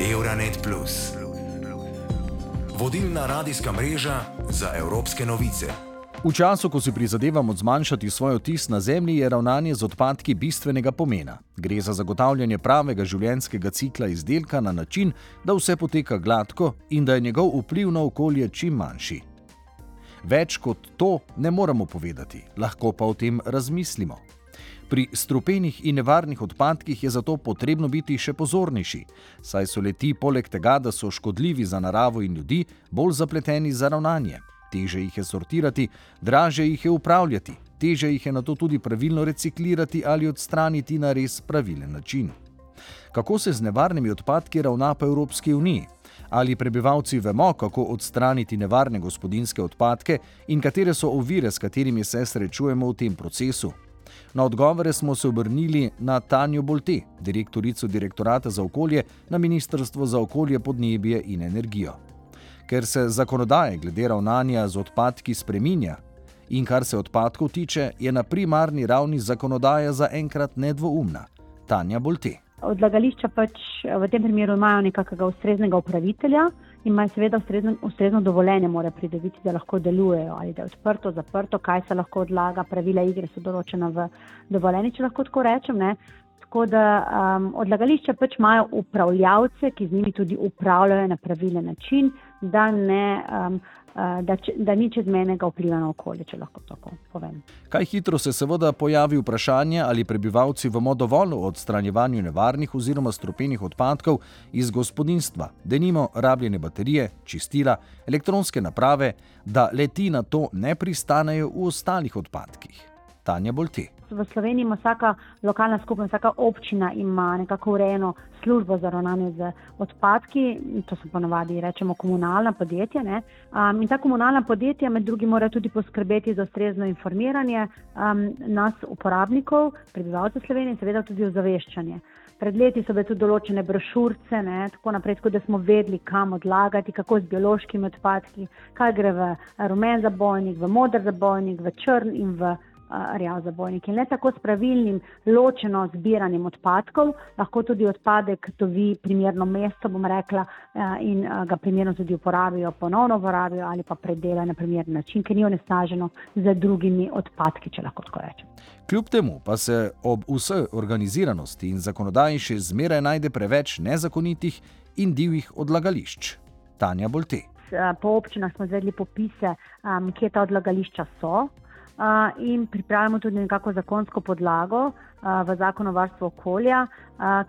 Euronet. Vodilna radijska mreža za evropske novice. V času, ko si prizadevamo zmanjšati svoj otis na Zemlji, je ravnanje z odpadki bistvenega pomena. Gre za zagotavljanje pravega življenjskega cikla izdelka na način, da vse poteka gladko in da je njegov vpliv na okolje čim manjši. Več kot to ne moremo povedati, lahko pa o tem razmislimo. Pri strupenih in nevarnih odpadkih je zato potrebno biti še pozornejši, saj so leti poleg tega, da so škodljivi za naravo in ljudi, bolj zapleteni za ravnanje. Teže jih je sortirati, draže jih je upravljati, teže jih je na to tudi pravilno reciklirati ali odstraniti na res pravilen način. Kako se z nevarnimi odpadki ravna po Evropski uniji? Ali prebivalci vemo, kako odstraniti nevarne gospodinske odpadke in katere so ovire, s katerimi se srečujemo v tem procesu? Na odgovore smo se obrnili na Tanjo Bolte, direktorico direktorata za okolje na Ministrstvo za okolje, podnebje in energijo. Ker se zakonodaje glede ravnanja z odpadki spreminja in kar se odpadkov tiče, je na primarni ravni zakonodaja zaenkrat nedvoumna. Tanja Bolte. Odlagališča pač v tem primeru imajo nekakega ustreznega upravitelja imajo seveda ustrezno, ustrezno dovoljenje, mora pridobiti, da lahko delujejo ali da je odprto, zaprto, kaj se lahko odlaga, pravila igre so določena v dovoljenju, če lahko tako rečem. Ne. Tako da um, odlagališča pač imajo upravljavce, ki z njimi tudi upravljajo na pravilen način, da ne. Um, Eh, da, da ni čezmenega vpliva na okolje, če lahko tako povem. Kaj hitro se seveda pojavi vprašanje, ali prebivalci vemo dovolj o odstranjevanju nevarnih oziroma strupenih odpadkov iz gospodinstva, da nimo rabljene baterije, čistila, elektronske naprave, da leti na to ne pristanejo v ostalih odpadkih. Tanja Bolti v Sloveniji ima vsaka lokalna skupnost, vsaka občina ima nekako urejeno službo za ravnanje z odpadki, to so ponovadi rečemo komunalna podjetja. Um, in ta komunalna podjetja med drugim morajo tudi poskrbeti za ustrezno informiranje um, nas, uporabnikov, prebivalcev Slovenije in seveda tudi ozaveščanje. Pred leti so bile tudi določene brošurice, tako naprej, tako da smo vedeli, kam odlagati, kako z biološkimi odpadki, kaj gre v rumen zabojnik, v modr zabojnik, v črn in v rjav zabojnik. In le tako s pravilnim ločeno zbiranjem odpadkov lahko tudi odpadek dovi primerno mesto, bom rekla, in ga primerno tudi uporabijo, ponovno uporabijo ali pa predelajo na primeren način, ker ni onesnaženo z drugimi odpadki, če lahko tako rečem. Kljub temu pa se ob vsej organiziranosti in zakonodaji še zmeraj najde preveč nezakonitih in divjih odlagališč. Tanja Bolte. Po občinah smo izvedli popise, kje ta odlagališča so in pripravimo tudi nekako zakonsko podlago v zakon o varstvu okolja,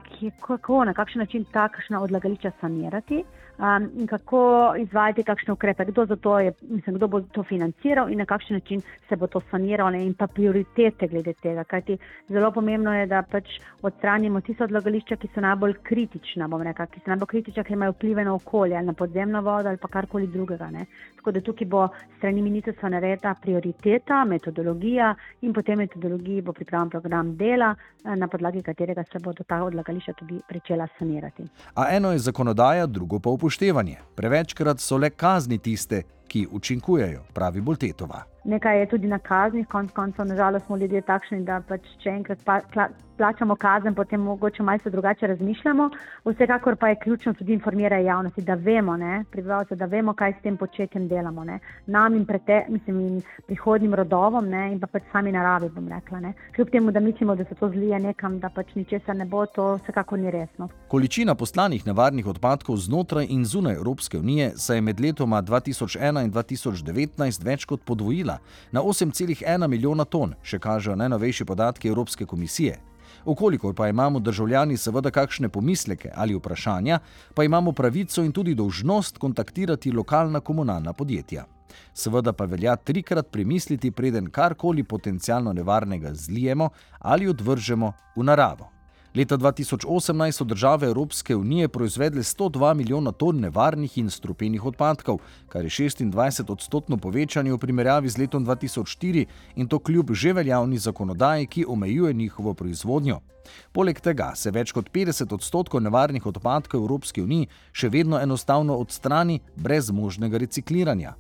ki, kako, na kakšen način takšna odlagališča sanirati um, in kako izvajati kakšne ukrepe, kdo, je, mislim, kdo bo to financiral in na kakšen način se bo to saniralo in pa prioritete glede tega. Kajti zelo pomembno je, da pač odstranimo tiste odlagališča, ki so najbolj kritična, rekla, ki so najbolj kritična, ker imajo vplive na okolje ali na podzemno vodo ali pa karkoli drugega. Ne. Tako da tukaj bo strani ministrstva narejena prioriteta, metodologija in potem metodologiji bo pripravljen program dela, na podlagi katerega se bodo ta odlagališča tudi začela sanirati. A eno je zakonodaja, drugo pa upoštevanje. Prevečkrat so le kazni tiste, ki učinkujejo, pravi Boltetova. Nekaj je tudi na kaznih, konc koncev, nažalost, smo ljudje takšni, da pač če enkrat pa, pla, plačamo kazen, potem mogoče malce drugače razmišljamo. Vsekakor pa je ključno tudi informiranje javnosti, da vemo, prebivalce, da vemo, kaj s tem početjem delamo. Ne? Nam in, prete, mislim, in prihodnim rodovom ne? in pa pač sami naravi, bom rekla. Ne? Kljub temu, da mislimo, da se to zlije nekam, da pač ničesar ne bo, to vsekakor ni resno. Količina poslanih nevarnih odpadkov znotraj in zunaj Evropske unije se je med letoma 2001 in 2019 več kot podvojila na 8,1 milijona ton, še kažejo najnovejši podatki Evropske komisije. Okolikor pa imamo državljani seveda kakšne pomisleke ali vprašanja, pa imamo pravico in tudi dolžnost kontaktirati lokalna komunalna podjetja. Seveda pa velja trikrat premisliti, preden karkoli potencialno nevarnega zlijemo ali odvržemo v naravo. Leta 2018 so države Evropske unije proizvedle 102 milijona ton nevarnih in strupenih odpadkov, kar je 26 odstotno povečanje v primerjavi z letom 2004 in to kljub že veljavni zakonodaji, ki omejuje njihovo proizvodnjo. Poleg tega se več kot 50 odstotkov nevarnih odpadkov v Evropski uniji še vedno enostavno odstrani brez možnega recikliranja.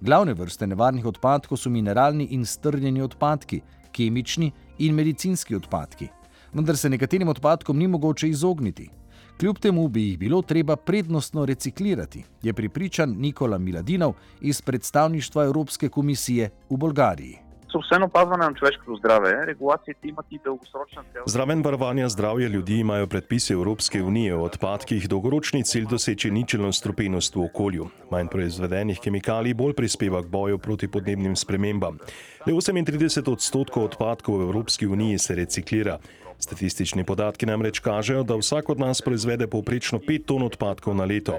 Glavne vrste nevarnih odpadkov so mineralni in strnjeni odpadki, kemični in medicinski odpadki vendar se nekaterim odpadkom ni mogoče izogniti. Kljub temu bi jih bilo treba prednostno reciklirati, je pripričan Nikola Miladinov iz predstavništva Evropske komisije v Bolgariji. So vseeno pazvane na človeško zdrave, regulacije imati dolgoročne cel. Zraven varovanja zdravja ljudi imajo predpisi Evropske unije o odpadkih dolgoročni cilj doseči ničelno strupenost v okolju. Manj proizvedenih kemikalij bolj prispeva k boju proti podnebnim spremembam. Le 38 odstotkov odpadkov v Evropski uniji se reciklira. Statistični podatki namreč kažejo, da vsak od nas proizvede povprečno 5 ton odpadkov na leto.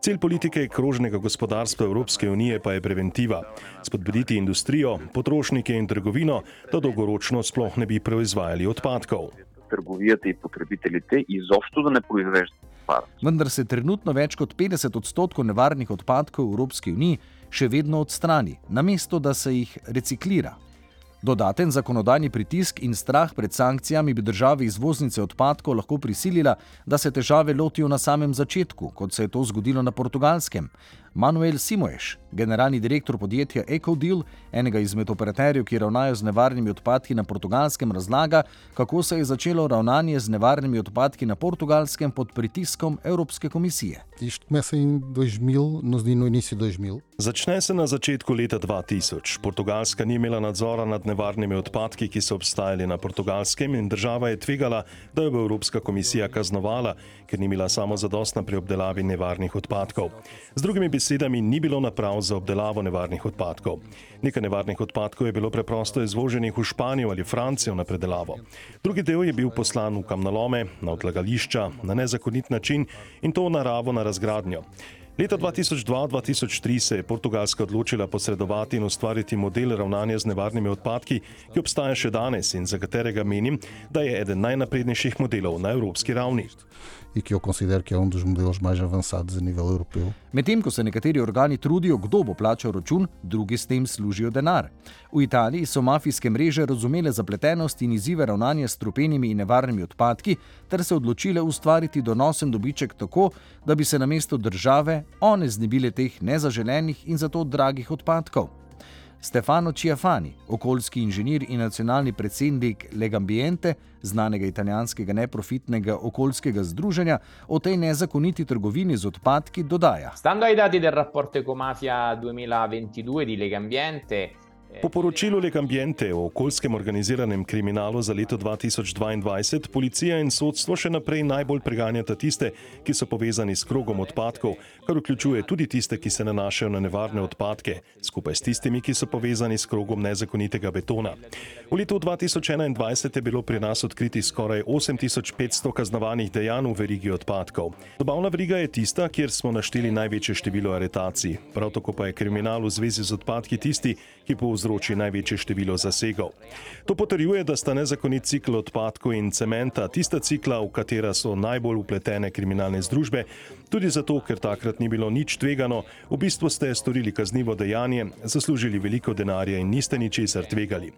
Cilj politike krožnega gospodarstva Evropske unije pa je preventiva: spodbuditi industrijo, potrošnike in trgovino, da dolgoročno sploh ne bi proizvajali odpadkov. Trgovijate in potrebitelite izobšto, da ne proizvežete odpadkov. Vendar se trenutno več kot 50 odstotkov nevarnih odpadkov v Evropski uniji še vedno odstrani, namesto da se jih reciklira. Dodaten zakonodajni pritisk in strah pred sankcijami bi države izvoznice odpadkov lahko prisilila, da se težave lotijo na samem začetku, kot se je to zgodilo na portugalskem. Manuel Simoeš, generalni direktor podjetja EcoDeal, enega izmed operaterjev, ki ravnajo z nevarnimi odpadki na portugalskem, razlaga, kako se je začelo ravnanje z nevarnimi odpadki na portugalskem pod pritiskom Evropske komisije. Isto começa em 2000, no, no início de 2000. Začne se na začetku leta 2000. Portugalska ni imela nadzora nad nevarnimi odpadki, ki so obstajali na portugalskem, in država je tvegala, da jo bo Evropska komisija kaznovala, ker ni bila samo zadostna pri obdelavi nevarnih odpadkov. Z drugimi besedami, ni bilo naprav za obdelavo nevarnih odpadkov. Nekaj nevarnih odpadkov je bilo preprosto izvoženih v Španijo ali Francijo na predelavo. Drugi del je bil poslan v kamnolome, na odlagališča, na nezakonit način in to v naravo na razgradnjo. Leta 2002-2003 se je Portugalska odločila posredovati in ustvariti model ravnanja z nevarnimi odpadki, ki obstaja še danes in za katerega menim, da je eden najnaprednejših modelov na evropski ravni. E que eu considero que é um dos modelos mais avançados a nível europeu. Medtem ko se nekateri organi trudijo, kdo bo plačal račun, drugi s tem služijo denar. V Italiji so mafijske mreže razumele zapletenost in izzive ravnanja s strupenimi in nevarnimi odpadki, ter se odločile ustvariti donosen dobiček tako, da bi se namesto države one znebile teh nezaželenih in zato dragih odpadkov. Stefano Ciafani, okoljski inženir in nacionalni predsednik Legambiente, znanega italijanskega neprofitnega okoljskega združenja, o tej nezakoniti trgovini z odpadki dodaja. Stando ai dati del rapporto Ecomafia 2022 di Legambiente, Po poročilu Legambiente o okoljskem organiziranem kriminalu za leto 2022 policija in sodstvo še naprej najbolj preganjata tiste, ki so povezani s krogom odpadkov, kar vključuje tudi tiste, ki se nanašajo na nevarne odpadke, skupaj s tistimi, ki so povezani s krogom nezakonitega betona. V letu 2021 je bilo pri nas odkriti skoraj 8500 kaznovanih dejanj v verigi odpadkov. Dobavna veriga je tista, kjer smo našteli največje število aretacij. Prav tako pa je kriminal v zvezi z odpadki tisti, ki povzroči največje število zasegov. To potrjuje, da sta nezakonit cikl odpadkov in cementa tista cikla, v katera so najbolj upletene kriminalne združbe, tudi zato, ker takrat ni bilo nič tvegano, v bistvu ste storili kaznivo dejanje, zaslužili veliko denarja in niste ničesar tvegali.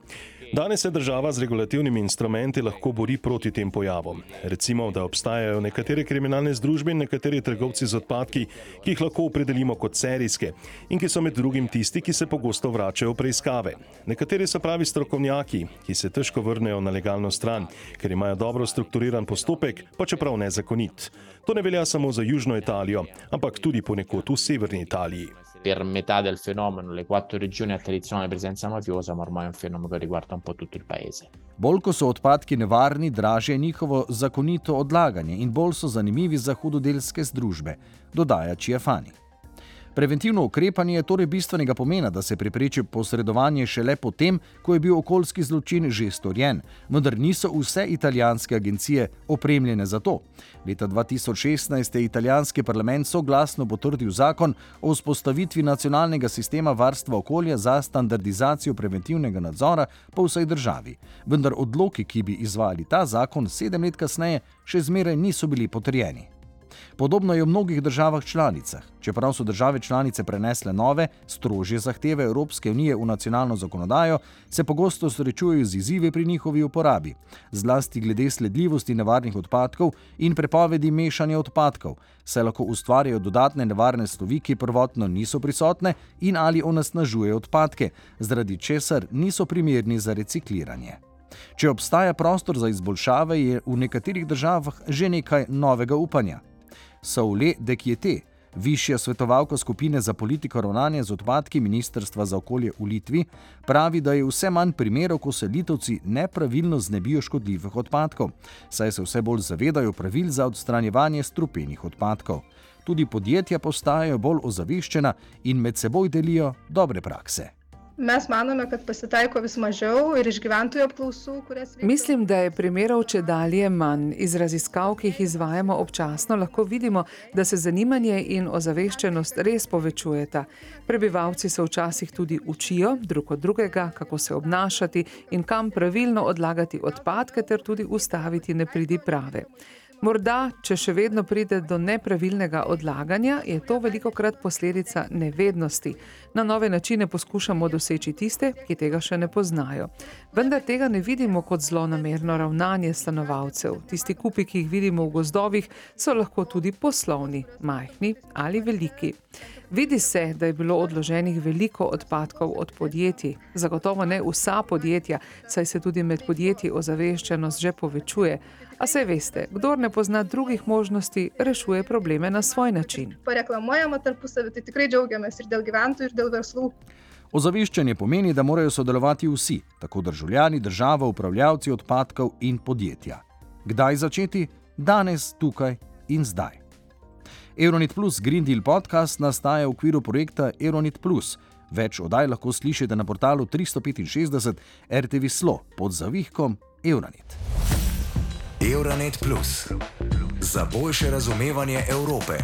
Danes se država z regulativnimi instrumenti lahko bori proti tem pojavom. Recimo, da obstajajo nekatere kriminalne združbe in nekateri trgovci z odpadki, ki jih lahko opredelimo kot serijske in ki so med drugim tisti, ki se pogosto vračajo preiskave. Nekateri so pravi strokovnjaki, ki se težko vrnejo na legalno stran, ker imajo dobro strukturiran postopek, pa čeprav nezakonit. To ne velja samo za Južno Italijo, ampak tudi ponekod v severni Italiji. per metà del fenomeno, le quattro regioni a tradizionale presenza mafiosa, ma ormai è un fenomeno che riguarda un po' tutto il paese. Bolj ko so odpadki nevarni, draže je njihovo zakonito odlaganje in bolj so zanimivi za hudodelske združbe, dodaja Čiafani. Preventivno ukrepanje je torej bistvenega pomena, da se prepreči posredovanje šele potem, ko je bil okoljski zločin že storjen, vendar niso vse italijanske agencije opremljene za to. Leta 2016 je italijanski parlament soglasno potrdil zakon o vzpostavitvi nacionalnega sistema varstva okolja za standardizacijo preventivnega nadzora po vsej državi. Vendar odloki, ki bi izvajali ta zakon sedem let kasneje, še zmeraj niso bili potrjeni. Podobno je v mnogih državah članicah. Čeprav so države članice prenesle nove, strožje zahteve Evropske unije v nacionalno zakonodajo, se pogosto srečujejo z izzivi pri njihovi uporabi, zlasti glede sledljivosti nevarnih odpadkov in prepovedi mešanja odpadkov, saj lahko ustvarjajo dodatne nevarne snovi, ki prvotno niso prisotne in ali onesnažujejo odpadke, zaradi česar niso primerni za recikliranje. Če obstaja prostor za izboljšave, je v nekaterih državah že nekaj novega upanja. Saule Dekjete, višja svetovalka skupine za politiko ravnanja z odpadki Ministrstva za okolje v Litvi, pravi, da je vse manj primerov, ko se litovci nepravilno znebijo škodljivih odpadkov, saj se vse bolj zavedajo pravil za odstranjevanje strupenih odpadkov. Tudi podjetja postajajo bolj ozaveščena in med seboj delijo dobre prakse. Mes manome, kad pasitaiko vis mažiau ir iš gyventojų apklausų, kurias vykdome. Mislim, da je primerov če dalje manj. Iz raziskav, ki jih izvajamo občasno, lahko vidimo, da se zanimanje in ozaveščenost res povečujeta. Prebivalci se včasih tudi učijo drug od drugega, kako se obnašati in kam pravilno odlagati odpadke, ter tudi ustaviti nepridi prave. Morda, če še vedno pride do nepravilnega odlaganja, je to veliko krat posledica nevednosti. Na nove načine poskušamo doseči tiste, ki tega še ne poznajo. Vendar tega ne vidimo kot zlonamerno ravnanje stanovalcev. Tisti kupi, ki jih vidimo v gozdovih, so lahko tudi poslovni, majhni ali veliki. Vidi se, da je bilo odloženih veliko odpadkov od podjetij. Zagotovo ne vsa podjetja, saj se tudi med podjetji ozaveščenost že povečuje. A se veste, kdor ne pozna drugih možnosti, rešuje probleme na svoj način. Pareklamuojama tarpusavį, tai tikrai džiaugiamės ir dėl gyventojų, ir dėl verslų. Ozaveščanje pomeni, da morajo sodelovati vsi, tako državljani, država, upravljavci odpadkov in podjetja. Kdaj začeti? Danes, tukaj in zdaj. Euronet Plus Green Deal podcast nastaja v okviru projekta Euronet Plus. Več oddaj lahko slišite na portalu 365 RTV Slo pod zavihkom Euronet. Euronet Plus za boljše razumevanje Evrope.